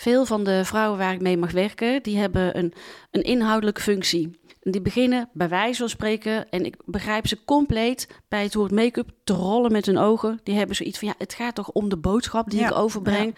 Veel van de vrouwen waar ik mee mag werken, die hebben een, een inhoudelijke functie. Die beginnen bij wijze van spreken, en ik begrijp ze compleet, bij het woord make-up te rollen met hun ogen. Die hebben zoiets van, ja, het gaat toch om de boodschap die Ja, ik overbreng.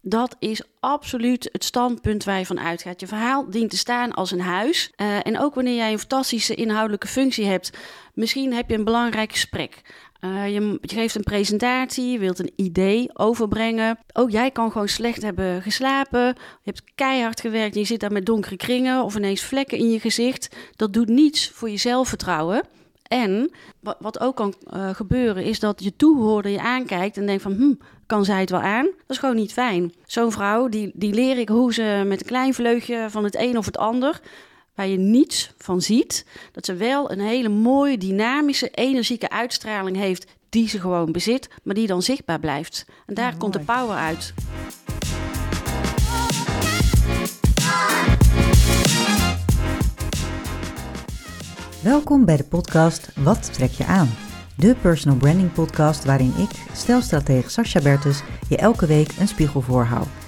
Dat is absoluut het standpunt waar je van uitgaat. Je verhaal dient te staan als een huis. Eh, en ook wanneer jij een fantastische inhoudelijke functie hebt, misschien heb je een belangrijk gesprek. Eh, je, geeft een presentatie, je wilt een idee overbrengen. Ook jij kan gewoon slecht hebben geslapen. Je hebt keihard gewerkt en je zit daar met donkere kringen of ineens vlekken in je gezicht. Dat doet niets voor je zelfvertrouwen. En wa- wat ook kan eh, gebeuren is dat je toehoorder je aankijkt en denkt van... Hm, kan zij het wel aan? Dat is gewoon niet fijn. Zo'n vrouw, die, die leer ik hoe ze met een klein vleugje van het een of het ander... waar je niets van ziet, dat ze wel een hele mooie, dynamische, energieke uitstraling heeft... die ze gewoon bezit, maar die dan zichtbaar blijft. En daar Ja, komt de power uit. Welkom bij de podcast Wat trek je aan? De personal branding podcast waarin ik, stelstratege Sascha Bertus, je elke week een spiegel voorhoud.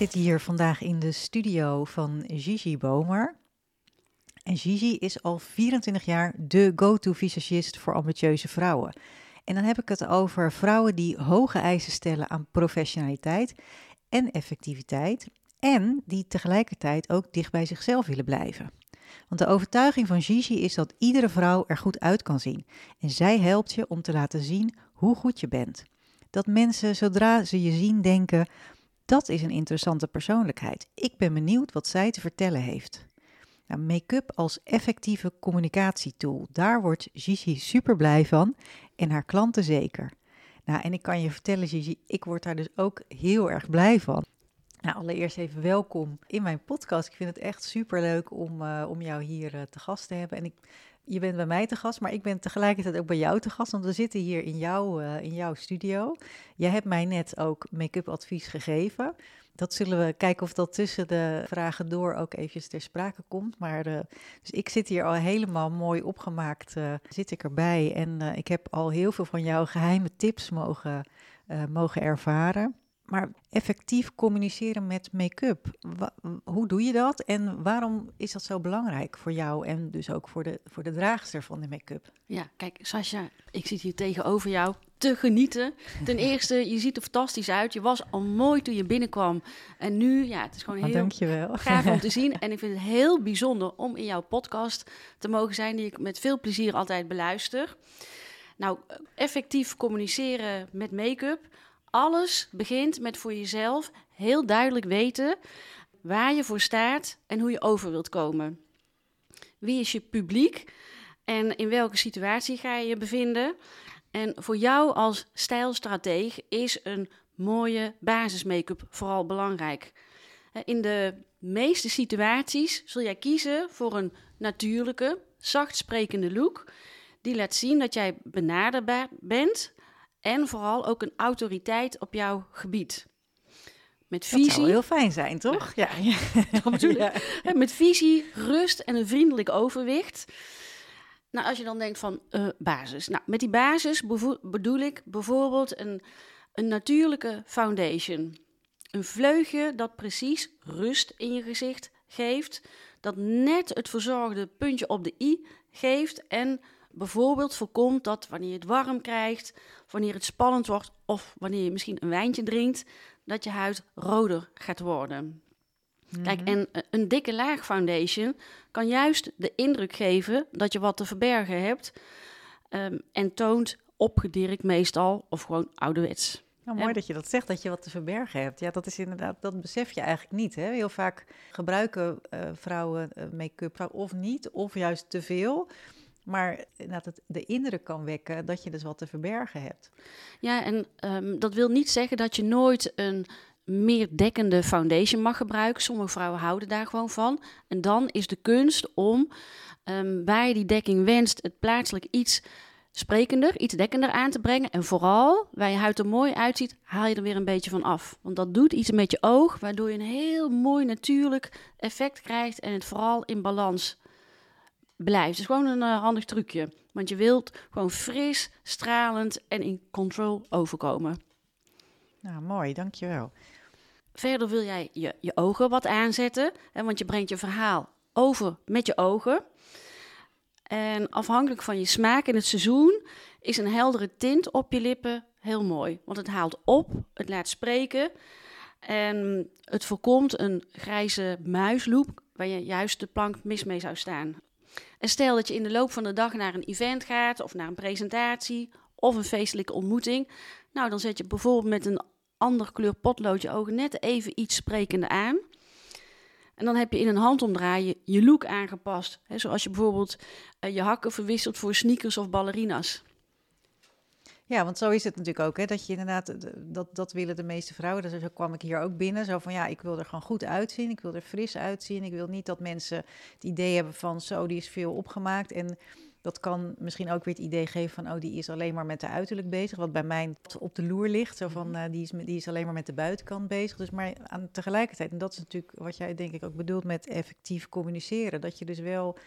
Zit hier vandaag in de studio van Gigi Bomer. En Gigi is al 24 jaar de go-to visagist voor ambitieuze vrouwen. En dan heb ik het over vrouwen die hoge eisen stellen aan professionaliteit en effectiviteit. En die tegelijkertijd ook dicht bij zichzelf willen blijven. Want de overtuiging van Gigi is dat iedere vrouw er goed uit kan zien. En zij helpt je om te laten zien hoe goed je bent. Dat mensen zodra ze je zien denken, dat is een interessante persoonlijkheid. Ik ben benieuwd wat zij te vertellen heeft. Nou, make-up als effectieve communicatietool, daar wordt Gigi super blij van en haar klanten zeker. Nou, en ik kan je vertellen, Gigi, ik word daar dus ook heel erg blij van. Nou, allereerst even welkom in mijn podcast. Ik vind het echt super leuk om, eh, om jou hier eh, te gast te hebben. En ik, je bent bij mij te gast, maar ik ben tegelijkertijd ook bij jou te gast, want we zitten hier in, jou, eh, in jouw studio. Jij hebt mij net ook make-up advies gegeven. Dat zullen we kijken of dat tussen de vragen door ook eventjes ter sprake komt. Maar eh, dus ik zit hier al helemaal mooi opgemaakt, eh, zit ik erbij. En ik heb al heel veel van jouw geheime tips mogen, mogen ervaren. Maar effectief communiceren met make-up, hoe doe je dat? En waarom is dat zo belangrijk voor jou en dus ook voor de, voor de draagster van de make-up? Ja, kijk, Sascha, ik zit hier tegenover jou te genieten. Ten eerste, je ziet er fantastisch uit. Je was al mooi toen je binnenkwam. En nu, ja, het is gewoon Oh, heel dankjewel. gaaf om te zien. En ik vind het heel bijzonder om in jouw podcast te mogen zijn, die ik met veel plezier altijd beluister. Nou, effectief communiceren met make-up. Alles begint met voor jezelf heel duidelijk weten waar je voor staat en hoe je over wilt komen. Wie is je publiek en in welke situatie ga je je bevinden? En voor jou als stijlstrateeg is een mooie basis-make-up vooral belangrijk. In de meeste situaties zul jij kiezen voor een natuurlijke, zacht sprekende look. Die laat zien dat jij benaderbaar bent en vooral ook een autoriteit op jouw gebied. Met Dat visie, zou heel fijn zijn, toch? Ja, ja. dat bedoel ik. Ja. Hè, Met visie, rust en een vriendelijk overwicht. Nou, als je dan denkt van eh, basis. Nou, met die basis bedoel ik bijvoorbeeld een, een natuurlijke foundation. Een vleugje dat precies rust in je gezicht geeft. Dat net het verzorgde puntje op de i geeft. En bijvoorbeeld voorkomt dat wanneer je het warm krijgt, wanneer het spannend wordt of wanneer je misschien een wijntje drinkt, dat je huid roder gaat worden. Kijk, en eh, een dikke laag foundation kan juist de indruk geven dat je wat te verbergen hebt. ehm, en toont opgedirkt meestal of gewoon ouderwets. Nou, mooi dat je dat zegt, dat je wat te verbergen hebt. Ja, dat is inderdaad, dat besef je eigenlijk niet. Hè? Heel vaak gebruiken eh, vrouwen eh, make-up of niet, of juist te veel. Maar dat het de indruk kan wekken dat je dus wat te verbergen hebt. Ja, en ehm, dat wil niet zeggen dat je nooit een meer dekkende foundation mag gebruiken. Sommige vrouwen houden daar gewoon van. En dan is de kunst om, ehm, je die dekking wenst, het plaatselijk iets sprekender, iets dekkender aan te brengen. En vooral, waar je huid er mooi uitziet, haal je er weer een beetje van af. Want dat doet iets met je oog, waardoor je een heel mooi natuurlijk effect krijgt en het vooral in balans blijft. Het is gewoon een eh, handig trucje. Want je wilt gewoon fris, stralend en in control overkomen. Nou, mooi, dankjewel. Verder wil jij je, je ogen wat aanzetten, hè, want je brengt je verhaal over met je ogen. En afhankelijk van je smaak in het seizoen is een heldere tint op je lippen heel mooi. Want het haalt op, het laat spreken en het voorkomt een grijze muisloop waar je juist de plank mis mee zou staan. En stel dat je in de loop van de dag naar een event gaat of naar een presentatie of een feestelijke ontmoeting. Nou, dan zet je bijvoorbeeld met een ander kleur potlood je ogen net even iets sprekender aan. En dan heb je in een handomdraaien je look aangepast. Zoals je bijvoorbeeld uh, je hakken verwisselt voor sneakers of ballerinas. Ja, want zo is het natuurlijk ook, hè, dat je inderdaad, dat, dat willen de meeste vrouwen. Dus zo kwam ik hier ook binnen, zo van ja, ik wil er gewoon goed uitzien, ik wil er fris uitzien. Ik wil niet dat mensen het idee hebben van zo, die is veel opgemaakt. En dat kan misschien ook weer het idee geven van, oh, die is alleen maar met de uiterlijk bezig. Wat bij mij op de loer ligt. Zo van, uh, die, is, die is alleen maar met de buitenkant bezig. Dus maar aan, tegelijkertijd, en dat is natuurlijk wat jij denk ik ook bedoelt met effectief communiceren. Dat je dus wel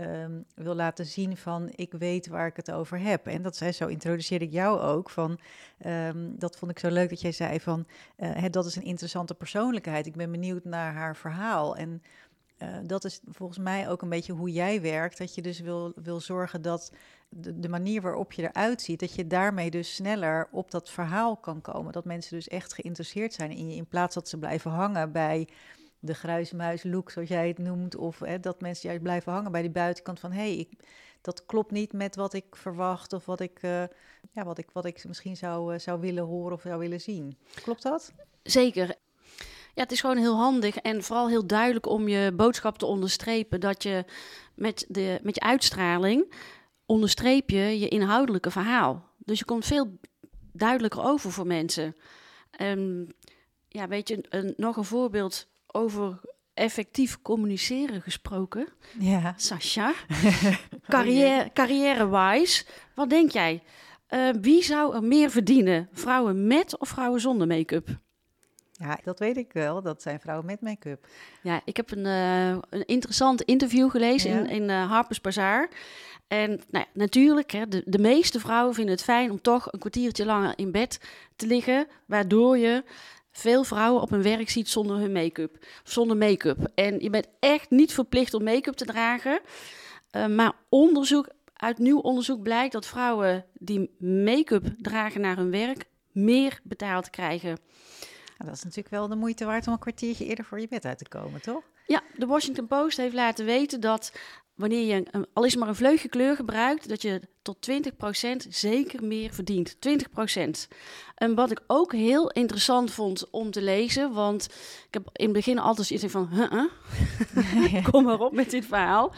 um, wil laten zien van, ik weet waar ik het over heb. En dat zei, zo introduceerde ik jou ook van, um, dat vond ik zo leuk dat jij zei van, uh, dat is een interessante persoonlijkheid. Ik ben benieuwd naar haar verhaal. En uh, dat is volgens mij ook een beetje hoe jij werkt. Dat je dus wil, wil zorgen dat de, manier waarop je eruit ziet, dat je daarmee dus sneller op dat verhaal kan komen. Dat mensen dus echt geïnteresseerd zijn in je, in plaats dat ze blijven hangen bij de gruismuis look, zoals jij het noemt. Of hè, dat mensen juist blijven hangen bij die buitenkant van hé, hey, dat klopt niet met wat ik verwacht of wat ik, uh, ja, wat ik, wat ik misschien zou, uh, zou willen horen of zou willen zien. Klopt dat? Zeker. Ja, het is gewoon heel handig en vooral heel duidelijk om je boodschap te onderstrepen. Dat je met, de, met je uitstraling onderstreep je je inhoudelijke verhaal. Dus je komt veel duidelijker over voor mensen. Um, ja, weet je, een, nog een voorbeeld over effectief communiceren gesproken. Ja. Sascha, carrière, carrière-wise, wat denk jij? Uh, wie zou er meer verdienen? Vrouwen met of vrouwen zonder make-up? Ja, dat weet ik wel. Dat zijn vrouwen met make-up. Ja, ik heb een, uh, een interessant interview gelezen ja. in, in uh, Harper's Bazaar. En nou ja, natuurlijk, hè, de, de meeste vrouwen vinden het fijn om toch een kwartiertje langer in bed te liggen, waardoor je veel vrouwen op hun werk ziet zonder hun make-up. Zonder make-up. En je bent echt niet verplicht om make-up te dragen. Uh, maar onderzoek, uit nieuw onderzoek blijkt dat vrouwen die make-up dragen naar hun werk meer betaald krijgen. Nou, dat is natuurlijk wel de moeite waard om een kwartiertje eerder voor je bed uit te komen, toch? Ja, de Washington Post heeft laten weten dat wanneer je een, al is maar een vleugje kleur gebruikt, dat je tot 20% zeker meer verdient. 20%. En wat ik ook heel interessant vond om te lezen, want ik heb in het begin altijd zoiets van, huh, kom maar op met dit verhaal.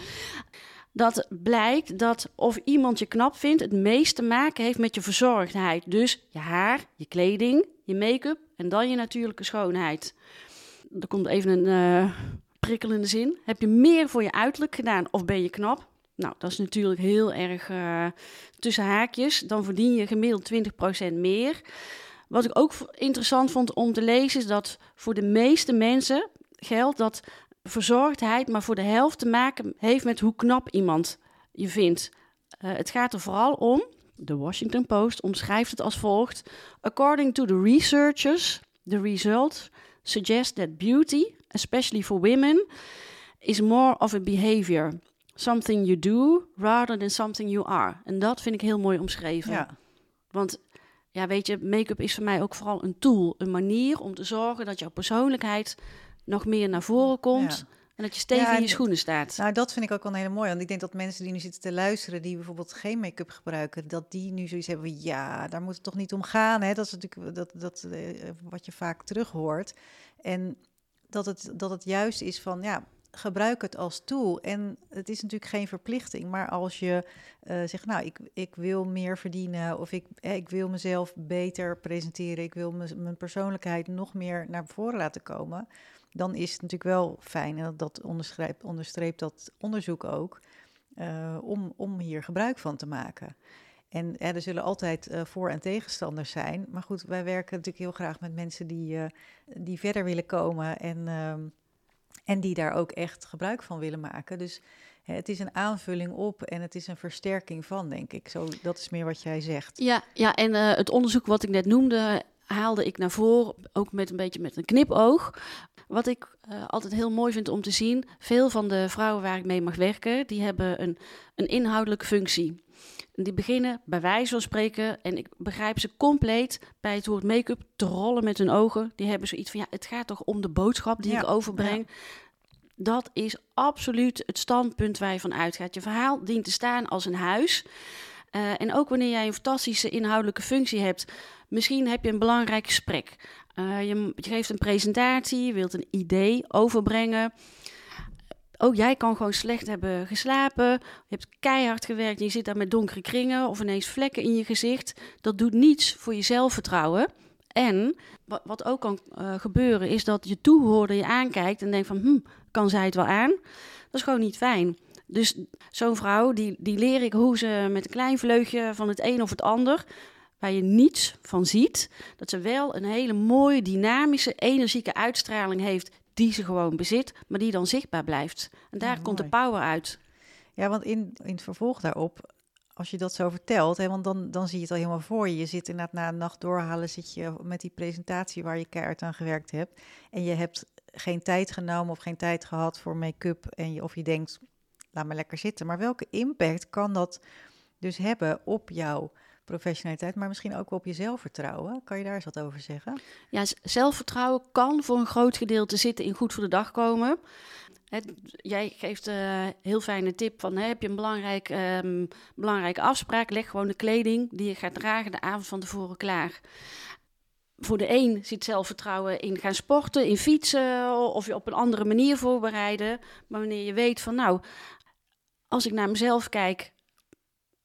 Dat blijkt dat of iemand je knap vindt, het meest te maken heeft met je verzorgdheid. Dus je haar, je kleding, je make-up en dan je natuurlijke schoonheid. Er komt even een uh, zin. Heb je meer voor je uiterlijk gedaan of ben je knap? Nou, dat is natuurlijk heel erg uh, tussen haakjes. Dan verdien je gemiddeld 20% meer. Wat ik ook interessant vond om te lezen is dat voor de meeste mensen geldt dat verzorgdheid maar voor de helft te maken heeft met hoe knap iemand je vindt. Uh, het gaat er vooral om, de Washington Post omschrijft het als volgt: According to the researchers, the results suggest that beauty, especially for women, is more of a behavior. Something you do rather than something you are. En dat vind ik heel mooi omschreven. Ja. Want ja, weet je, make-up is voor mij ook vooral een tool, een manier om te zorgen dat jouw persoonlijkheid nog meer naar voren komt. Ja. En dat je stevig Ja, in je en- schoenen staat. Nou, dat vind ik ook wel een hele mooie. Want ik denk dat mensen die nu zitten te luisteren, die bijvoorbeeld geen make-up gebruiken, dat die nu zoiets hebben van ja, daar moet het toch niet om gaan. Hè? Dat is natuurlijk dat, dat, eh, wat je vaak terug hoort. En dat het, dat het juist is van ja, gebruik het als tool. En het is natuurlijk geen verplichting, maar als je eh, zegt, nou, ik, ik wil meer verdienen of ik, eh, ik wil mezelf beter presenteren, ik wil mijn persoonlijkheid nog meer naar voren laten komen, dan is het natuurlijk wel fijn, en dat, onderstreept, onderstreept dat onderzoek ook, uh, om, om hier gebruik van te maken. En er zullen altijd uh, voor- en tegenstanders zijn. Maar goed, wij werken natuurlijk heel graag met mensen die, uh, die verder willen komen en, uh, en die daar ook echt gebruik van willen maken. Dus hè, het is een aanvulling op en het is een versterking van, denk ik. Zo, dat is meer wat jij zegt. Ja, ja en uh, het onderzoek wat ik net noemde, haalde ik naar voren, ook met een beetje met een knipoog. Wat ik altijd heel mooi vind om te zien, veel van de vrouwen waar ik mee mag werken, die hebben een, een inhoudelijke functie. Die beginnen bij wijze van spreken, en ik begrijp ze compleet bij het woord make-up te rollen met hun ogen. Die hebben zoiets van, ja, het gaat toch om de boodschap die ja, ik overbreng. Ja. Dat is absoluut het standpunt waar je van uitgaat. Je verhaal dient te staan als een huis. Uh, en ook wanneer jij een fantastische inhoudelijke functie hebt, misschien heb je een belangrijk gesprek. Uh, je, je geeft een presentatie, je wilt een idee overbrengen ook jij kan gewoon slecht hebben geslapen. Je hebt keihard gewerkt je zit daar met donkere kringen of ineens vlekken in je gezicht. Dat doet niets voor je zelfvertrouwen. En wat ook kan uh, gebeuren is dat je toehoorder je aankijkt en denkt van, hm, kan zij het wel aan? Dat is gewoon niet fijn. Dus zo'n vrouw, die, die leer ik hoe ze met een klein vleugje van het een of het ander, waar je niets van ziet, dat ze wel een hele mooie, dynamische, energieke uitstraling heeft die ze gewoon bezit, maar die dan zichtbaar blijft. En daar ja, komt de power uit. Ja, want in, in het vervolg daarop, als je dat zo vertelt, hè, want dan, dan zie je het al helemaal voor je. Je zit inderdaad na een nacht doorhalen, zit je met die presentatie waar je keihard aan gewerkt hebt. En je hebt geen tijd genomen of geen tijd gehad voor make-up. En je, of je denkt, laat me lekker zitten. Maar welke impact kan dat dus hebben op jouw professionaliteit, maar misschien ook op je zelfvertrouwen. Kan je daar eens wat over zeggen? Ja, zelfvertrouwen kan voor een groot gedeelte zitten in goed voor de dag komen. Jij geeft een uh, heel fijne tip van, hè, heb je een belangrijk, um, belangrijke afspraak, leg gewoon de kleding die je gaat dragen de avond van tevoren klaar. Voor de een zit zelfvertrouwen in gaan sporten, in fietsen of je op een andere manier voorbereiden. Maar wanneer je weet van, nou, als ik naar mezelf kijk,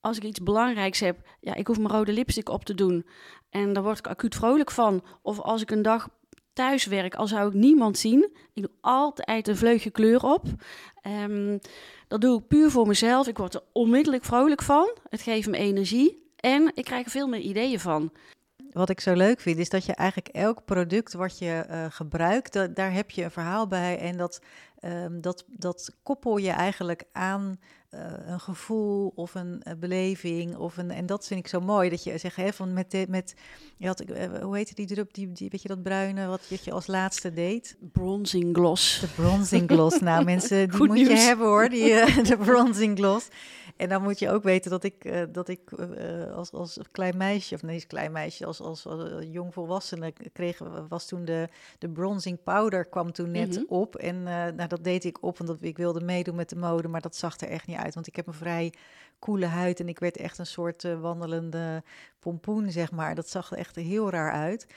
als ik iets belangrijks heb, ja, ik hoef mijn rode lipstick op te doen. En daar word ik acuut vrolijk van. Of als ik een dag thuis werk, al zou ik niemand zien, ik doe altijd een vleugje kleur op. Um, dat doe ik puur voor mezelf. Ik word er onmiddellijk vrolijk van. Het geeft me energie en ik krijg er veel meer ideeën van. Wat ik zo leuk vind, is dat je eigenlijk elk product wat je uh, gebruikt, da daar heb je een verhaal bij. En dat, um, dat, dat koppel je eigenlijk aan een gevoel of een uh, beleving. Of een, en dat vind ik zo mooi, dat je zegt, hè, van met, de, met je had, uh, hoe heette die drup, die, die, weet je dat bruine, wat je als laatste deed? Bronzing gloss. De bronzing gloss. nou mensen, die Goed moet nieuws. je hebben hoor, die, de bronzing gloss. En dan moet je ook weten dat ik, uh, dat ik uh, als, als klein meisje, of nee, als klein meisje, als, als, als jong volwassene kreeg, was toen de, de bronzing powder kwam toen net mm -hmm. op. En nou, dat deed ik op, want ik wilde meedoen met de mode, maar dat zag er echt niet uit. Want ik heb een vrij koele huid en ik werd echt een soort wandelende pompoen, zeg maar. Dat zag er echt heel raar uit.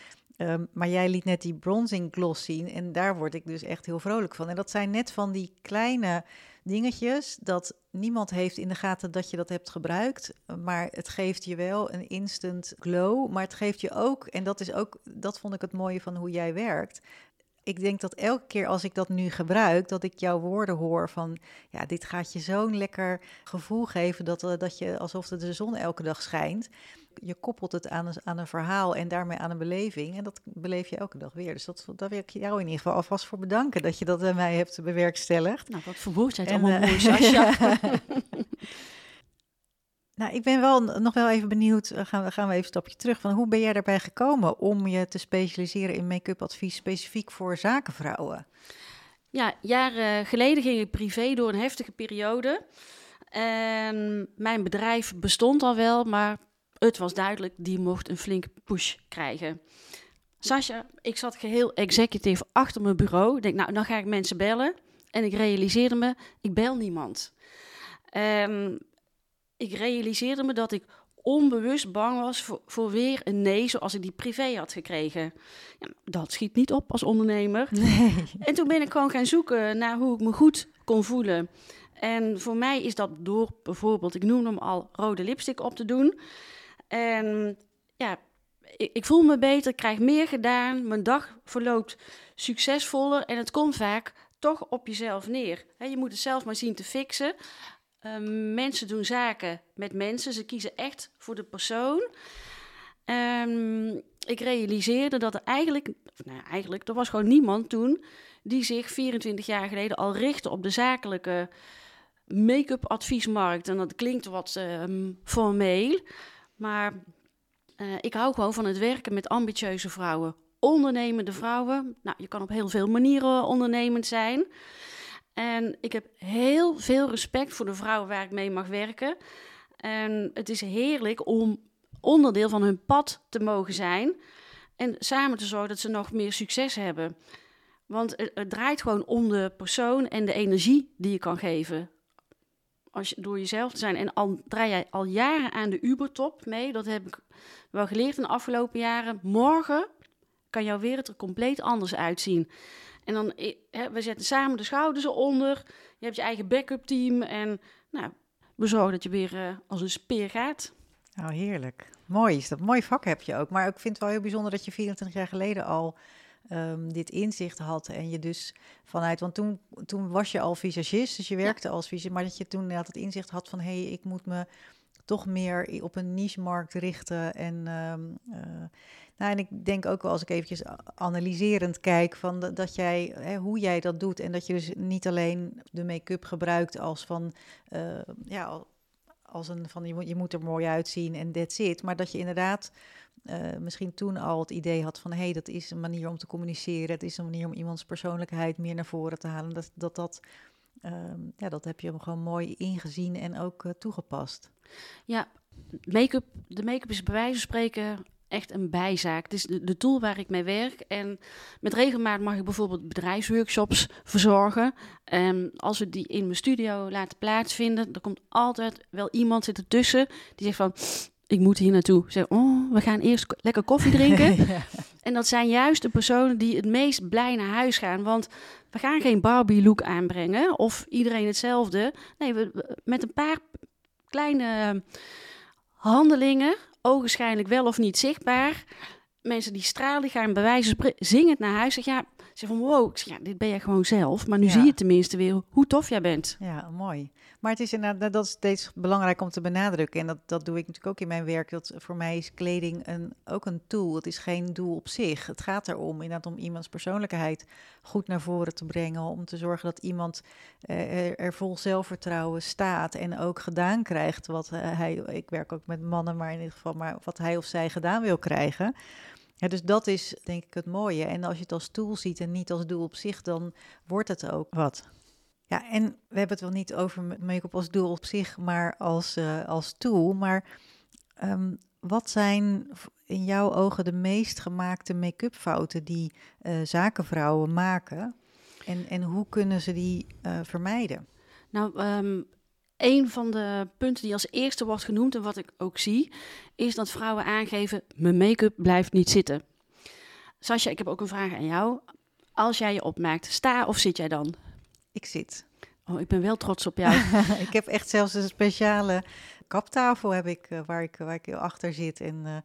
Um, maar jij liet net die bronzing gloss zien en daar word ik dus echt heel vrolijk van. En dat zijn net van die kleine dingetjes dat niemand heeft in de gaten dat je dat hebt gebruikt, maar het geeft je wel een instant glow, maar het geeft je ook en dat is ook dat vond ik het mooie van hoe jij werkt. Ik denk dat elke keer als ik dat nu gebruik, dat ik jouw woorden hoor van, ja, dit gaat je zo'n lekker gevoel geven dat, dat je alsof de zon elke dag schijnt je koppelt het aan een, aan een verhaal en daarmee aan een beleving. En dat beleef je elke dag weer. Dus dat, daar wil ik jou in ieder geval alvast voor bedanken dat je dat bij mij hebt bewerkstelligd. Nou, wat verwoord jij het allemaal uh, mooi, Sascha. nou, ik ben wel nog wel even benieuwd, uh, gaan, we, gaan we even een stapje terug, van hoe ben jij daarbij gekomen om je te specialiseren in make-up advies specifiek voor zakenvrouwen? Ja, jaren geleden ging ik privé door een heftige periode. En mijn bedrijf bestond al wel, maar het was duidelijk, die mocht een flinke push krijgen. Sascha, ik zat geheel executive achter mijn bureau. Ik denk, nou, dan ga ik mensen bellen. En ik realiseerde me, ik bel niemand. Um, ik realiseerde me dat ik onbewust bang was voor, voor weer een nee zoals ik die privé had gekregen. Ja, dat schiet niet op als ondernemer. Nee. En toen ben ik gewoon gaan zoeken naar hoe ik me goed kon voelen. En voor mij is dat door bijvoorbeeld, ik noemde hem al, rode lipstick op te doen. En ja, ik, ik voel me beter, krijg meer gedaan. Mijn dag verloopt succesvoller en het komt vaak toch op jezelf neer. Je moet het zelf maar zien te fixen. Ehm, mensen doen zaken met mensen. Ze kiezen echt voor de persoon. Ehm, ik realiseerde dat er eigenlijk, nou, eigenlijk, er was gewoon niemand toen die zich 24 jaar geleden al richtte op de zakelijke make-up adviesmarkt. En dat klinkt wat ehm, formeel, maar eh, ik hou gewoon van het werken met ambitieuze vrouwen. Ondernemende vrouwen. Nou, je kan op heel veel manieren ondernemend zijn. En ik heb heel veel respect voor de vrouwen waar ik mee mag werken. En het is heerlijk om onderdeel van hun pad te mogen zijn. En samen te zorgen dat ze nog meer succes hebben. Want het, draait gewoon om de persoon en de energie die je kan geven. Als je, door jezelf te zijn. En al draai jij al jaren aan de Ubertop mee. Dat heb ik wel geleerd in de afgelopen jaren. Morgen kan jouw wereld er compleet anders uitzien. En dan, eh, hè, we zetten samen de schouders eronder. Je hebt je eigen backup team. En nou, we zorgen dat je weer eh, als een speer gaat. Nou, heerlijk. Mooi is dat. Mooi vak heb je ook. Maar ik vind het wel heel bijzonder dat je 24 jaar geleden al ehm, dit inzicht had. En je dus vanuit, want toen, toen was je al visagist, dus je werkte als visagist. Maar dat je toen inderdaad het inzicht had van, hé, hey, ik moet me toch meer op een niche-markt richten. En, ehm, eh, nou, en ik denk ook wel als ik eventjes analyserend kijk van dat, jij, hè, hoe jij dat doet. En dat je dus niet alleen de make-up gebruikt als van, eh, ja, al- als een van je moet, je moet er mooi uitzien en that's it. Maar dat je inderdaad eh, misschien toen al het idee had van hé, hey, dat is een manier om te communiceren. Het is een manier om iemands persoonlijkheid meer naar voren te halen. Dat dat, dat, ehm, ja, dat heb je gewoon mooi ingezien en ook eh, toegepast. Ja, make-up, de make-up is bij wijze van spreken echt een bijzaak. Het is de, de tool waar ik mee werk. En met regelmaat mag ik bijvoorbeeld bedrijfsworkshops verzorgen. En als we die in mijn studio laten plaatsvinden, dan komt altijd wel iemand zitten tussen die zegt van... Ik moet hier naartoe. Zeg, oh, we gaan eerst lekker koffie drinken. ja. En dat zijn juist de personen die het meest blij naar huis gaan. Want we gaan geen Barbie-look aanbrengen of iedereen hetzelfde. Nee, we, met een paar kleine handelingen, ogenschijnlijk wel of niet zichtbaar. Mensen die stralen, gaan bij wijze van naar huis. Zeg ja, ze van wow, ik zeg, ja, dit ben jij gewoon zelf. Maar nu Ja. zie je tenminste weer hoe tof jij bent. Ja, mooi. Maar het is inderdaad, dat is steeds belangrijk om te benadrukken. En dat, dat doe ik natuurlijk ook in mijn werk. Dat voor mij is kleding een, ook een tool. Het is geen doel op zich. Het gaat erom inderdaad om iemands persoonlijkheid goed naar voren te brengen. Om te zorgen dat iemand eh, er, er vol zelfvertrouwen staat. En ook gedaan krijgt wat eh, hij, ik werk ook met mannen, maar in ieder geval maar wat hij of zij gedaan wil krijgen. Ja, dus dat is denk ik het mooie. En als je het als tool ziet en niet als doel op zich, dan wordt het ook wat. Ja, en we hebben het wel niet over ma- make-up als doel op zich, maar als, eh, als tool. Maar ehm, wat zijn in jouw ogen de meest gemaakte make-up fouten die eh, zakenvrouwen maken? En, en hoe kunnen ze die eh, vermijden? Nou, ehm, een van de punten die als eerste wordt genoemd en wat ik ook zie, is dat vrouwen aangeven: mijn make-up blijft niet zitten. Sascha, ik heb ook een vraag aan jou. Als jij je opmaakt, sta of zit jij dan? Ik zit. Oh, ik ben wel trots op jou. ik heb echt zelfs een speciale kaptafel heb ik, eh, waar, ik, waar ik achter zit. En eh,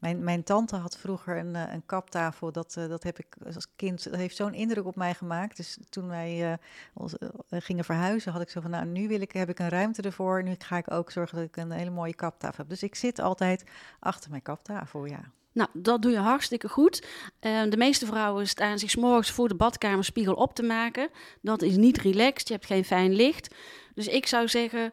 mijn, mijn tante had vroeger een, eh, een kaptafel. Dat, eh, dat heb ik als kind, dat heeft zo'n indruk op mij gemaakt. Dus toen wij eh, gingen verhuizen, had ik zo van, nou, nu wil ik, heb ik een ruimte ervoor. Nu ga ik ook zorgen dat ik een hele mooie kaptafel heb. Dus ik zit altijd achter mijn kaptafel, ja. Nou, dat doe je hartstikke goed. De meeste vrouwen staan zich morgens voor de badkamerspiegel op te maken. Dat is niet relaxed, je hebt geen fijn licht. Dus ik zou zeggen,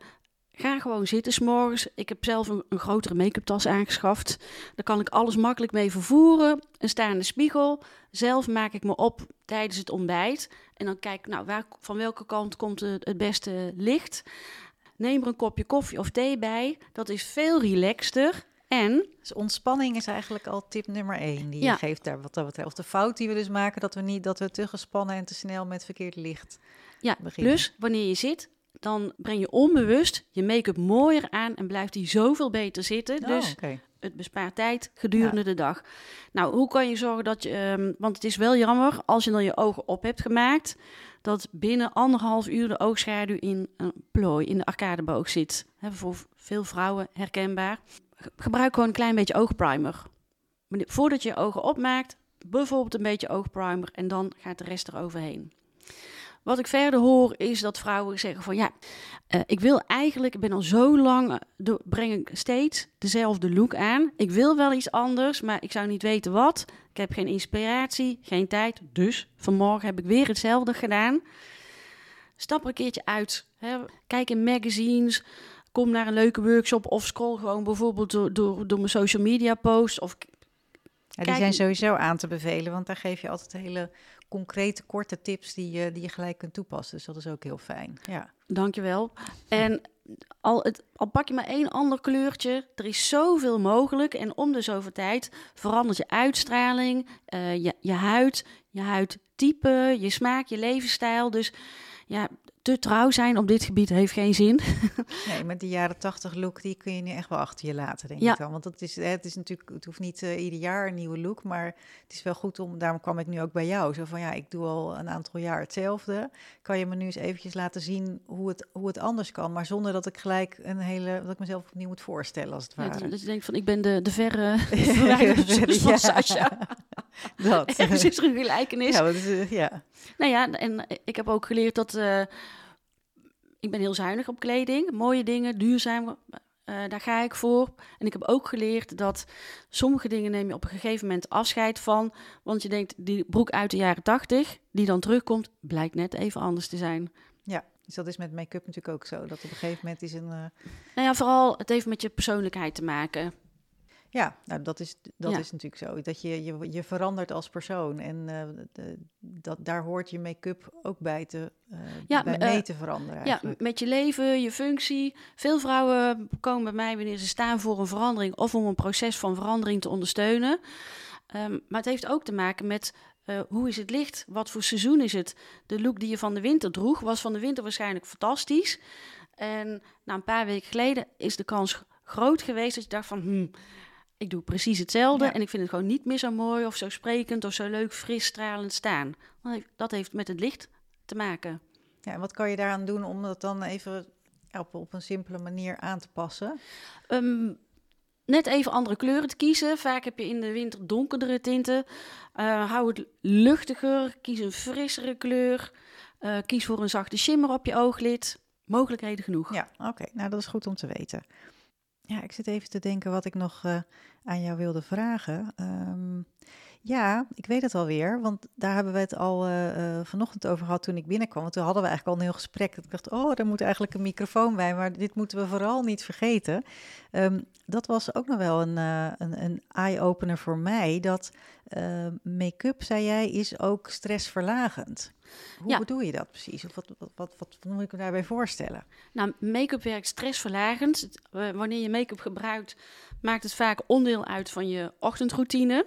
ga gewoon zitten 's morgens. Ik heb zelf een, een grotere make-up tas aangeschaft. Daar kan ik alles makkelijk mee vervoeren. Een staande spiegel. Zelf maak ik me op tijdens het ontbijt. En dan kijk ik, nou, waar, van welke kant komt het, het beste licht. Neem er een kopje koffie of thee bij. Dat is veel relaxter. En Dus ontspanning is eigenlijk al tip nummer één die Ja. je geeft daar wat dat betreft. Of de fout die we dus maken, dat we niet dat we te gespannen en te snel met verkeerd licht Ja, beginnen. plus wanneer je zit, dan breng je onbewust je make-up mooier aan en blijft die zoveel beter zitten. Oh, Dus het bespaart tijd gedurende de dag. Nou, hoe kan je zorgen dat je... ehm, want het is wel jammer, als je dan je ogen op hebt gemaakt... dat binnen anderhalf uur de oogschaduw in een plooi, in de arcadeboog zit. Hè, voor veel vrouwen herkenbaar. Ge- Gebruik gewoon een klein beetje oogprimer. Voordat je je ogen opmaakt, bijvoorbeeld een beetje oogprimer... en dan gaat de rest er overheen. Wat ik verder hoor is dat vrouwen zeggen van ja, eh, ik wil eigenlijk, ik ben al zo lang, eh, breng ik steeds dezelfde look aan. Ik wil wel iets anders, maar ik zou niet weten wat. Ik heb geen inspiratie, geen tijd. Dus vanmorgen heb ik weer hetzelfde gedaan. Stap er een keertje uit. Hè. Kijk in magazines. Kom naar een leuke workshop of scroll gewoon bijvoorbeeld door, door, door mijn social media posts. Of Ja, die zijn sowieso aan te bevelen, want daar geef je altijd hele concrete, korte tips die je, die je gelijk kunt toepassen. Dus dat is ook heel fijn. Ja. Dankjewel. En al, het, al pak je maar één ander kleurtje, er is zoveel mogelijk. En om de zoveel tijd verandert je uitstraling, eh, je, je huid, je huidtype, je smaak, je levensstijl. Dus ja, te trouw zijn op dit gebied heeft geen zin. Nee, met die jaren tachtig look, die kun je nu echt wel achter je laten, denk Ja. ik dan. Want het is, het is natuurlijk, het hoeft niet eh, ieder jaar een nieuwe look, maar het is wel goed om, daarom kwam ik nu ook bij jou. Zo van, ja, ik doe al een aantal jaar hetzelfde. Kan je me nu eens eventjes laten zien hoe het, hoe het anders kan, maar zonder dat ik gelijk een hele, dat ik mezelf opnieuw moet voorstellen, als het Ja, ware. dat, dat je denkt van, ik ben de, de verre van Ja. Sascha. Dat. Is een gelijkenis. Ja, dat is, eh, ja. Nou ja, en ik heb ook geleerd dat eh, ik ben heel zuinig op kleding. Mooie dingen, duurzaam, eh, daar ga ik voor. En ik heb ook geleerd dat sommige dingen neem je op een gegeven moment afscheid van. Want je denkt, die broek uit de jaren tachtig, die dan terugkomt, blijkt net even anders te zijn. ja, dus dat is met make-up natuurlijk ook zo. Dat op een gegeven moment is een... eh, Nou ja, vooral, het heeft met je persoonlijkheid te maken. Ja, nou, dat, is, dat Ja. is natuurlijk zo. Dat je, je, je verandert als persoon. En eh, de- dat, daar hoort je make-up ook bij, te, eh, Ja, bij eh, mee te veranderen Ja, met je leven, je functie. Veel vrouwen komen bij mij wanneer ze staan voor een verandering of om een proces van verandering te ondersteunen. Ehm, maar het heeft ook te maken met eh, hoe is het licht? Wat voor seizoen is het? De look die je van de winter droeg, was van de winter waarschijnlijk fantastisch. En na een paar weken geleden is de kans groot geweest dat je dacht van... Hmm, ik doe precies hetzelfde Ja. en ik vind het gewoon niet meer zo mooi of zo sprekend of zo leuk, fris, stralend staan. Dat heeft- Dat heeft met het licht te maken. Ja, en wat kan je daaraan doen om dat dan even op, op een simpele manier aan te passen? Ehm, net even andere kleuren te kiezen. Vaak heb je in de winter donkerdere tinten. Eh, hou het luchtiger. Kies een frissere kleur. Eh, kies voor een zachte shimmer op je ooglid. Mogelijkheden genoeg. Ja, oké. Nou, dat is goed om te weten. Ja, ik zit even te denken wat ik nog eh, aan jou wilde vragen. Ehm, ja, ik weet het alweer, want daar hebben we het al eh, eh, vanochtend over gehad toen ik binnenkwam. Want toen hadden we eigenlijk al een heel gesprek. Ik dacht, oh, daar moet eigenlijk een microfoon bij, maar dit moeten we vooral niet vergeten. Ehm, dat was ook nog wel een, eh, een, een eye-opener voor mij, dat make-up, zei jij, is ook stressverlagend. Hoe Ja. bedoel je dat precies? Of wat, wat, wat, wat moet ik me daarbij voorstellen? Nou, make-up werkt stressverlagend. Wanneer je make-up gebruikt, maakt het vaak onderdeel uit van je ochtendroutine.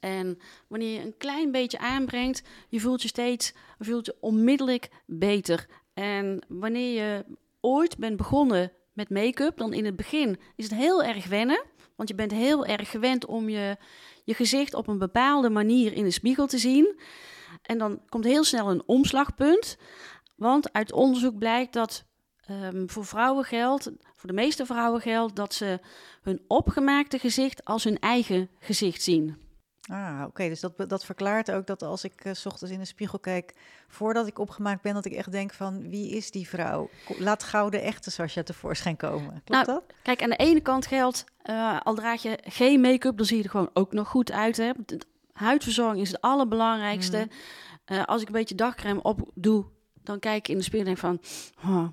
En wanneer je een klein beetje aanbrengt, je voelt je steeds, je voelt je onmiddellijk beter. En wanneer je ooit bent begonnen met make-up, dan in het begin is het heel erg wennen. Want je bent heel erg gewend om je, je gezicht op een bepaalde manier in de spiegel te zien. En dan komt heel snel een omslagpunt. Want uit onderzoek blijkt dat ehm, voor vrouwen geldt, voor de meeste vrouwen geldt, dat ze hun opgemaakte gezicht als hun eigen gezicht zien. Ah, oké. Dus dat, dat verklaart ook dat als ik eh, s ochtends in de spiegel kijk, voordat ik opgemaakt ben, dat ik echt denk van, wie is die vrouw? Laat gauw de echte Sascha tevoorschijn komen. Klopt Nou, dat? Kijk, aan de ene kant geldt, eh, al draag je geen make-up, dan zie je er gewoon ook nog goed uit. Hè? De huidverzorging is het allerbelangrijkste. Eh, als ik een beetje dagcreme op doe, dan kijk ik in de spiegel en denk van, oh,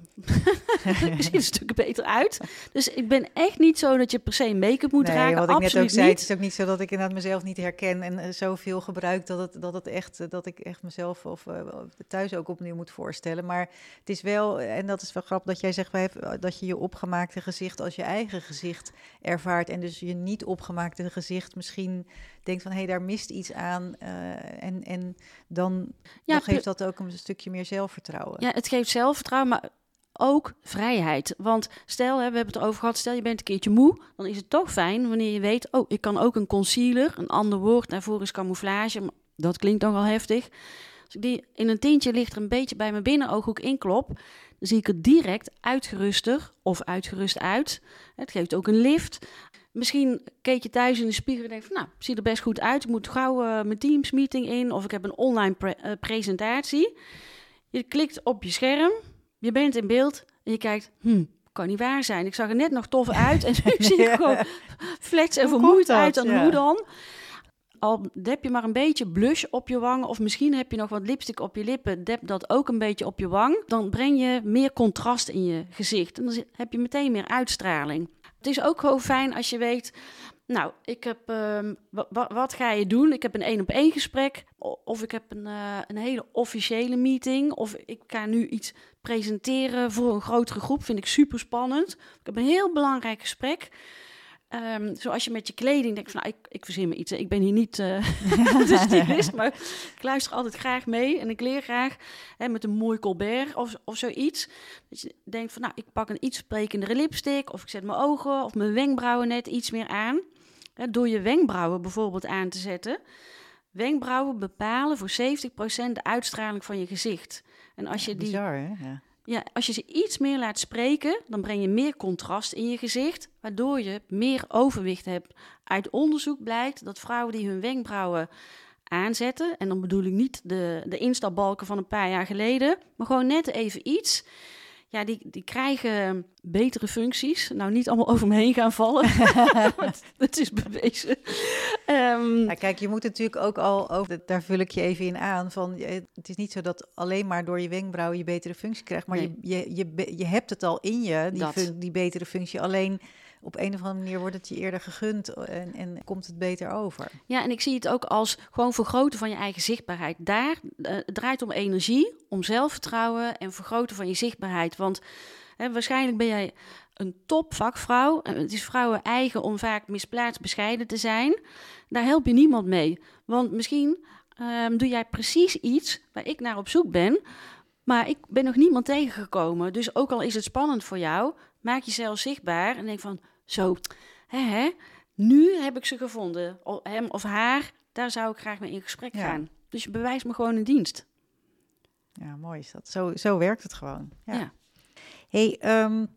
ik zie er stukken beter uit. Dus ik ben echt niet zo dat je per se make-up moet nee, dragen. wat ik net Absoluut ook zei, niet. het is ook niet zo dat ik inderdaad mezelf niet herken en eh, zoveel gebruik dat, het, dat, het echt, eh, dat ik echt mezelf of eh, thuis ook opnieuw moet voorstellen. Maar het is wel, en dat is wel grappig dat jij zegt dat je je opgemaakte gezicht als je eigen gezicht ervaart en dus je niet opgemaakte gezicht misschien denkt van hé, hey, daar mist iets aan eh, en, en dan, Ja, dan geeft dat ook een stukje meer zelfvertrouwen. Ja, het geeft zelfvertrouwen, maar ook vrijheid. Want stel, hè, we hebben het over gehad, stel je bent een keertje moe, dan is het toch fijn wanneer je weet, oh, ik kan ook een concealer, een ander woord daarvoor is camouflage, maar dat klinkt nogal heftig. Als ik die in een tintje lichter een beetje bij mijn binnenooghoek inklop, dan zie ik er direct uitgeruster of uitgerust uit. Het geeft ook een lift. Misschien keek je thuis in de spiegel en denk van, nou, ziet er best goed uit. Ik moet gauw uh, mijn Teams meeting in of ik heb een online pre uh, presentatie. Je klikt op je scherm, je bent in beeld en je kijkt, hm, kan niet waar zijn. Ik zag er net nog tof uit en nu zie ik gewoon flats en vermoeid uit. En ja. hoe dan? Al heb je maar een beetje blush op je wangen of misschien heb je nog wat lipstick op je lippen, dep dat ook een beetje op je wang. Dan breng je meer contrast in je gezicht en dan heb je meteen meer uitstraling. Is ook gewoon fijn als je weet, nou, ik heb, um, wat ga je doen? Ik heb een één op één gesprek of ik heb een, uh, een hele officiële meeting of ik ga nu iets presenteren voor een grotere groep. Vind ik super spannend. Ik heb een heel belangrijk gesprek. Um, zoals je met je kleding denkt van, nou, ik, ik verzin me iets. Ik ben hier niet uh, de stylist, maar ik luister altijd graag mee. En ik leer graag hè, met een mooi colbert of, of zoiets. Dat je denkt van, nou, ik pak een iets sprekendere lipstick. Of ik zet mijn ogen of mijn wenkbrauwen net iets meer aan. Hè, door je wenkbrauwen bijvoorbeeld aan te zetten. Wenkbrauwen bepalen voor 70% de uitstraling van je gezicht. En als je die... Bizar, hè? Ja. Ja, als je ze iets meer laat spreken, dan breng je meer contrast in je gezicht, waardoor je meer overwicht hebt. Uit onderzoek blijkt dat vrouwen die hun wenkbrauwen aanzetten, en dan bedoel ik niet de, de instapbalken van een paar jaar geleden, maar gewoon net even iets, ja, die, die krijgen betere functies. Nou, niet allemaal over me heen gaan vallen. dat is bewezen. Um, ja, kijk, je moet natuurlijk ook al, ook, daar vul ik je even in aan, van het is niet zo dat alleen maar door je wenkbrauwen je betere functie krijgt, maar nee. je, je, je, je hebt het al in je, die, fun, die betere functie. Alleen op een of andere manier wordt het je eerder gegund en, en komt het beter over. Ja, en ik zie het ook als gewoon vergroten van je eigen zichtbaarheid. Daar uh, het draait om energie, om zelfvertrouwen en vergroten van je zichtbaarheid. Want hè, waarschijnlijk ben jij een topvakvrouw. Het is vrouwen eigen om vaak misplaatst bescheiden te zijn. Daar help je niemand mee. Want misschien um, doe jij precies iets waar ik naar op zoek ben. Maar ik ben nog niemand tegengekomen. Dus ook al is het spannend voor jou, maak jezelf zichtbaar en denk van, zo, hè, hè, nu heb ik ze gevonden. Hem of haar, daar zou ik graag mee in gesprek ja. gaan. Dus je bewijst me gewoon een dienst. Ja, mooi is dat. Zo, zo werkt het gewoon. Ja. ja. hey, um,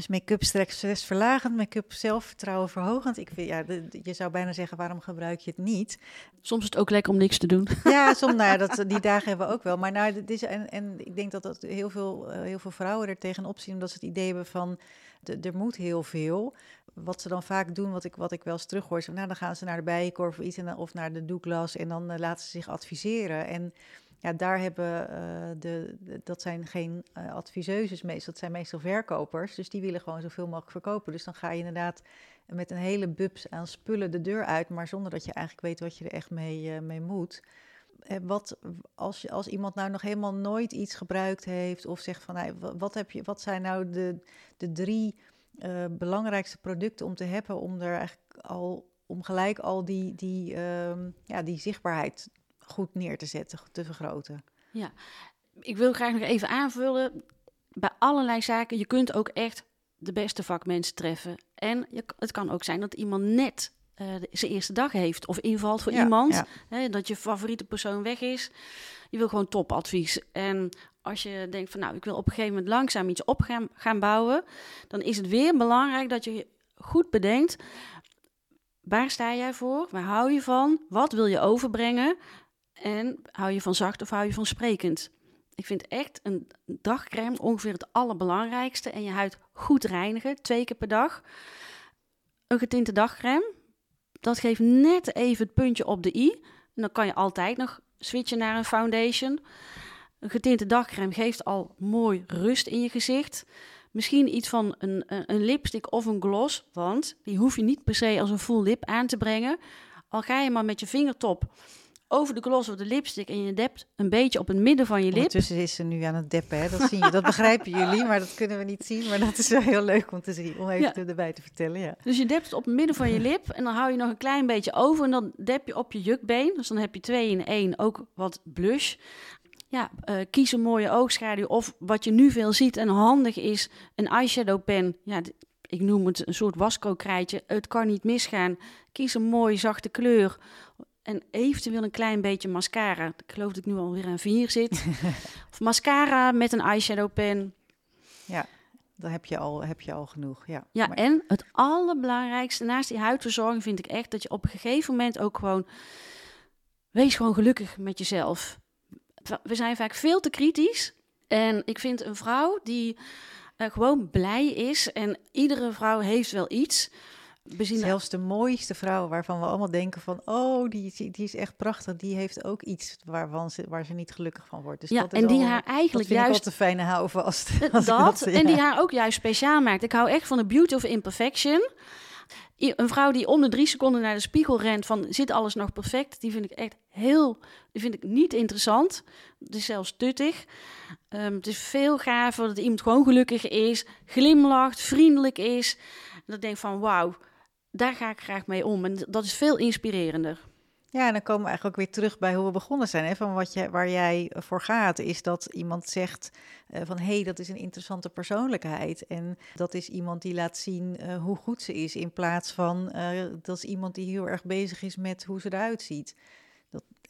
is make-up stress verlagend, make-up zelfvertrouwen verhogend? Ik vind, ja, je zou bijna zeggen, waarom gebruik je het niet? Soms is het ook lekker om niks te doen. Ja, soms, nou dat, die dagen hebben we ook wel. Maar nou, dit is, en, en ik denk dat, dat heel, veel, uh, heel veel vrouwen er tegenop zien, omdat ze het idee hebben van, er moet heel veel. Wat ze dan vaak doen, wat ik, wat ik wel eens terughoor, is, nou, dan gaan ze naar de bijenkorf of iets, en, of naar de Douglas en dan uh, laten ze zich adviseren. En ja, daar hebben uh, de, de, dat zijn geen uh, adviseuses meestal, dat zijn meestal verkopers. Dus die willen gewoon zoveel mogelijk verkopen. Dus dan ga je inderdaad met een hele bubs aan spullen de deur uit, maar zonder dat je eigenlijk weet wat je er echt mee, uh, mee moet. Wat als, als iemand nou nog helemaal nooit iets gebruikt heeft, of zegt van nou, wat, heb je, wat zijn nou de, de drie belangrijkste producten om te hebben om er eigenlijk al om gelijk al die, die, ja, die zichtbaarheid goed neer te zetten, te vergroten. Ja, ik wil graag nog even aanvullen. Bij allerlei zaken, je kunt ook echt de beste vakmensen treffen. En je, het kan ook zijn dat iemand net uh, zijn eerste dag heeft of invalt voor ja, iemand. Ja. Hè, dat je favoriete persoon weg is. Je wil gewoon topadvies. En als je denkt van nou, ik wil op een gegeven moment langzaam iets op gaan, gaan bouwen, dan is het weer belangrijk dat je goed bedenkt. Waar sta jij voor? Waar hou je van? Wat wil je overbrengen? En hou je van zacht of hou je van sprekend? Ik vind echt een dagcreme ongeveer het allerbelangrijkste. En je huid goed reinigen, twee keer per dag. Een getinte dagcreme, dat geeft net even het puntje op de i. En dan kan je altijd nog switchen naar een foundation. Een getinte dagcreme geeft al mooi rust in je gezicht. Misschien iets van een, een lipstick of een gloss, want die hoef je niet per se als een full lip aan te brengen. Al ga je maar met je vingertop over de gloss of de lipstick en je dept een beetje op het midden van je lip. Ondertussen is ze nu aan het deppen, hè? dat zie je. Dat begrijpen jullie, maar dat kunnen we niet zien. Maar dat is wel heel leuk om te zien, om even ja. erbij te vertellen. Ja. Dus je dept het op het midden van je lip en dan hou je nog een klein beetje over en dan dep je op je jukbeen. Dus dan heb je twee in één, ook wat blush. ja, eh, kies een mooie oogschaduw. Of wat je nu veel ziet en handig is, een eyeshadow pen. Ja, ik noem het een soort wasco-krijtje. Het kan niet misgaan. Kies een mooie zachte kleur. En eventueel een klein beetje mascara. Ik geloof dat ik nu alweer aan vier zit. of mascara met een eyeshadow pen. Dan heb je al, heb je al genoeg. Ja, Ja, Maar- en het allerbelangrijkste naast die huidverzorging vind ik echt dat je op een gegeven moment ook gewoon... Wees gewoon gelukkig met jezelf. We zijn vaak veel te kritisch. En ik vind een vrouw die eh, gewoon blij is... en iedere vrouw heeft wel iets... Zelfs de mooiste vrouw waarvan we allemaal denken van... oh, die, die is echt prachtig. Die heeft ook iets waarvan ze, waar ze niet gelukkig van wordt. Dus ja, dat is en die al- haar dat eigenlijk juist te fijne houvast. Als ik dat, en die haar ook juist speciaal maakt. Ik hou echt van de beauty of imperfection. Een vrouw die om de drie seconden naar de spiegel rent van zit alles nog perfect, die vind ik echt heel, die vind ik niet interessant. Het is zelfs tuttig. Ehm, het is veel gaver dat iemand gewoon gelukkig is, glimlacht, vriendelijk is. En dat ik denk van wauw, daar ga ik graag mee om. En dat is veel inspirerender. Ja, en dan komen we eigenlijk ook weer terug bij hoe we begonnen zijn. Hè? Van wat je, waar jij voor gaat, is dat iemand zegt eh, van... hé, hey, dat is een interessante persoonlijkheid. En dat is iemand die laat zien eh, hoe goed ze is... in plaats van eh, dat is iemand die heel erg bezig is met hoe ze eruit ziet.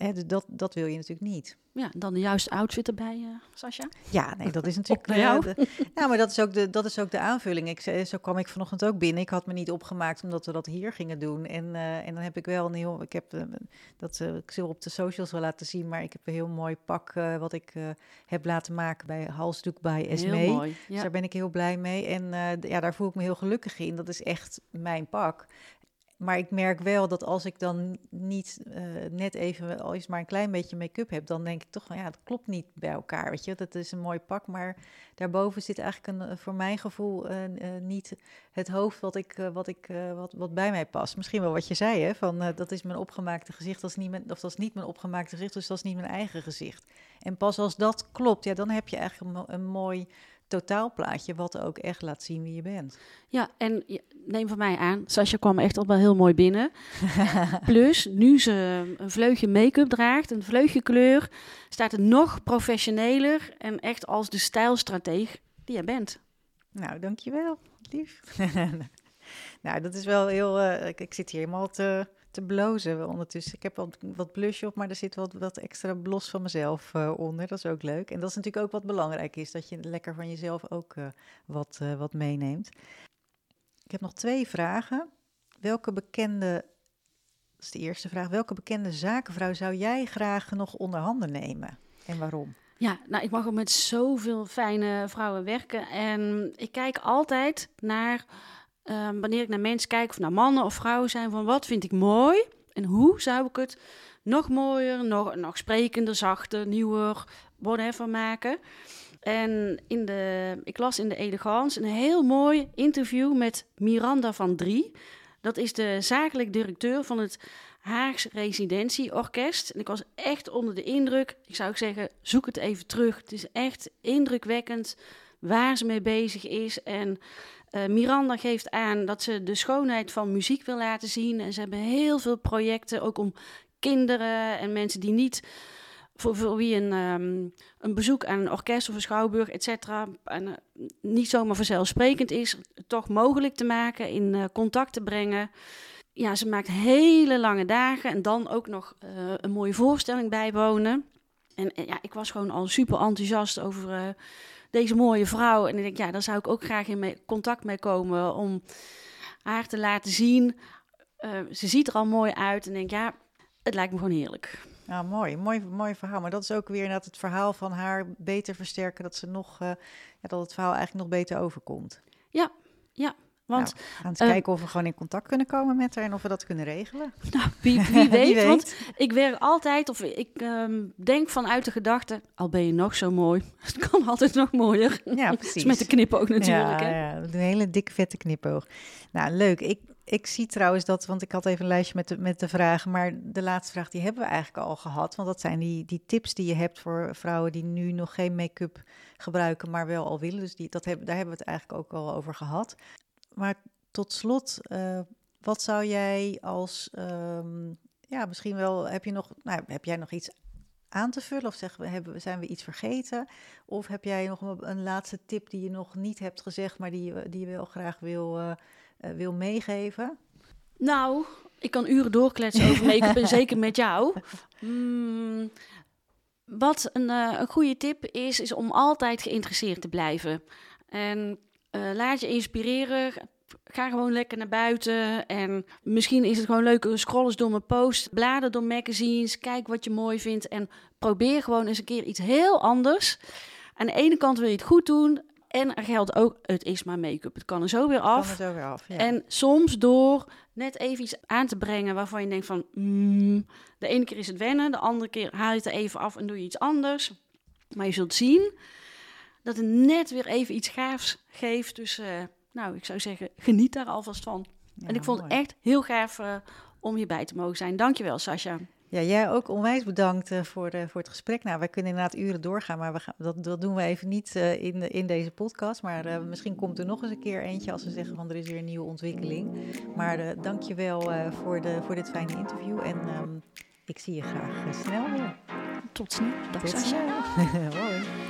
Dat, hè, dus dat, dat wil je natuurlijk niet. Ja, dan de juiste outfit erbij, eh Sascha. Ja, nee, dat is natuurlijk. naar eh, jou. de- ja, maar dat is ook de, dat is ook de aanvulling. Ik, zei- zo kwam ik vanochtend ook binnen. Ik had me niet opgemaakt omdat we dat hier gingen doen. En, eh, en dan heb ik wel een heel. Ik heb eh, dat eh, ik zal op de socials wel laten zien, maar ik heb een heel mooi pak eh, wat ik eh, heb laten maken bij Halsdoek bij Esmee. Heel mooi. Dus daar ben ik heel blij mee. En eh, ja, daar voel ik me heel gelukkig in. Dat is echt mijn pak. Maar ik merk wel dat als ik dan niet eh, net even, al is maar een klein beetje make-up heb, dan denk ik toch van ja, dat klopt niet bij elkaar. Weet je, dat is een mooi pak, maar daarboven zit eigenlijk een, eh, voor mijn gevoel eh, niet het hoofd wat, ik, wat, ik, wat, wat bij mij past. Misschien wel wat je zei, hè, van dat is mijn opgemaakte gezicht, dat is, niet of dat is niet mijn opgemaakte gezicht, dus dat is niet mijn eigen gezicht. En pas als dat klopt, ja, dan heb je eigenlijk een mooi totaalplaatje wat ook echt laat zien wie je bent. Ja, en je- neem van mij aan, Sascha kwam echt al wel heel mooi binnen. Plus, nu ze een vleugje make-up draagt, een vleugje kleur, staat het nog professioneler en echt als de stijlstrateeg die jij bent. Nou, dankjewel, lief. nou, dat is wel heel... eh, ik, ik zit hier helemaal te, te blozen ondertussen. Ik heb wat, wat blush op, maar er zit wat, wat extra blos van mezelf eh, onder. Dat is ook leuk. En dat is natuurlijk ook wat belangrijk is, dat je lekker van jezelf ook eh, wat, eh, wat meeneemt. Ik heb nog twee vragen. Welke bekende... Dat is de eerste vraag. Welke bekende zakenvrouw zou jij graag nog onder handen nemen? En waarom? Ja, nou, ik mag ook met zoveel fijne vrouwen werken. En ik kijk altijd naar, ehm, wanneer ik naar mensen kijk, of naar mannen of vrouwen zijn, van wat vind ik mooi en hoe zou ik het nog mooier, nog, nog sprekender, zachter, nieuwer, whatever maken. En in de, ik las in de Elegance een heel mooi interview met Miranda van Drie. Dat is de zakelijk directeur van het Haags Residentieorkest. En ik was echt onder de indruk. Ik zou zeggen, zoek het even terug. Het is echt indrukwekkend waar ze mee bezig is. En eh, Miranda geeft aan dat ze de schoonheid van muziek wil laten zien. En ze hebben heel veel projecten, ook om kinderen en mensen die niet... Voor, wie een, ehm, een bezoek aan een orkest of een schouwburg, et cetera, en, niet zomaar vanzelfsprekend is, toch mogelijk te maken, in eh, contact te brengen. Ja, ze maakt hele lange dagen en dan ook nog eh, een mooie voorstelling bijwonen. En, en ja, ik was gewoon al super enthousiast over deze mooie vrouw. En ik denk, ja, daar zou ik ook graag in mee, contact mee komen om haar te laten zien. Eh, ze ziet er al mooi uit en denk, ja, het lijkt me gewoon heerlijk. Nou, mooi, mooi, mooi verhaal. Maar dat is ook weer inderdaad het verhaal van haar beter versterken, dat ze nog, eh, ja, dat het verhaal eigenlijk nog beter overkomt. Want we gaan eens eh, kijken of we gewoon in contact kunnen komen met haar en of we dat kunnen regelen. nou, wie, wie weet, Wie want ik werk altijd, of ik ehm, denk vanuit de gedachte, al ben je nog zo mooi, het kan altijd nog mooier. Ja, precies. met de knipoog natuurlijk. ja, hè? ja, een hele dikke vette knipoog. Nou, leuk. Ik, ik zie trouwens dat, want ik had even een lijstje met de, met de vragen, maar de laatste vraag die hebben we eigenlijk al gehad. Want dat zijn die, die tips die je hebt voor vrouwen die nu nog geen make-up gebruiken, maar wel al willen. Dus die, dat heb, daar hebben we het eigenlijk ook al over gehad. Maar tot slot, eh, wat zou jij als, ehm, ja, misschien wel, heb je nog, nou, heb jij nog iets aan te vullen? Of zeggen we, hebben, zijn we iets vergeten? Of heb jij nog een, een laatste tip die je nog niet hebt gezegd, maar die je, die je wel graag wil, uh, uh, wil meegeven? Nou, ik kan uren doorkletsen over make-up en zeker met jou. Mm, wat een, uh, een goede tip is, is om altijd geïnteresseerd te blijven. En laat je inspireren ga gewoon lekker naar buiten. En misschien is het gewoon leuk, scroll eens door mijn post, blader door magazines, kijk wat je mooi vindt en probeer gewoon eens een keer iets heel anders. Aan de ene kant wil je het goed doen en er geldt ook, het is maar make-up. Het kan er zo weer af. Kan er zo weer af ja. En soms door net even iets aan te brengen waarvan je denkt van, mm, de ene keer is het wennen, de andere keer haal je het er even af en doe je iets anders. Maar je zult zien dat het net weer even iets gaafs geeft. Dus uh, nou, ik zou zeggen, geniet daar alvast van. Ja, en ik vond mooi. het echt heel gaaf uh, om hierbij te mogen zijn. Dankjewel, Sascha. Ja, jij ook onwijs bedankt uh, voor, de, voor het gesprek. Nou, wij kunnen inderdaad uren doorgaan, maar we gaan, dat, dat doen we even niet uh, in, in deze podcast. Maar uh, misschien komt er nog eens een keer eentje als we zeggen van er is weer een nieuwe ontwikkeling. Maar dank je wel voor, de, voor dit fijne interview en um, ik zie je graag snel weer. Tot snel. Dag Tot Sascha.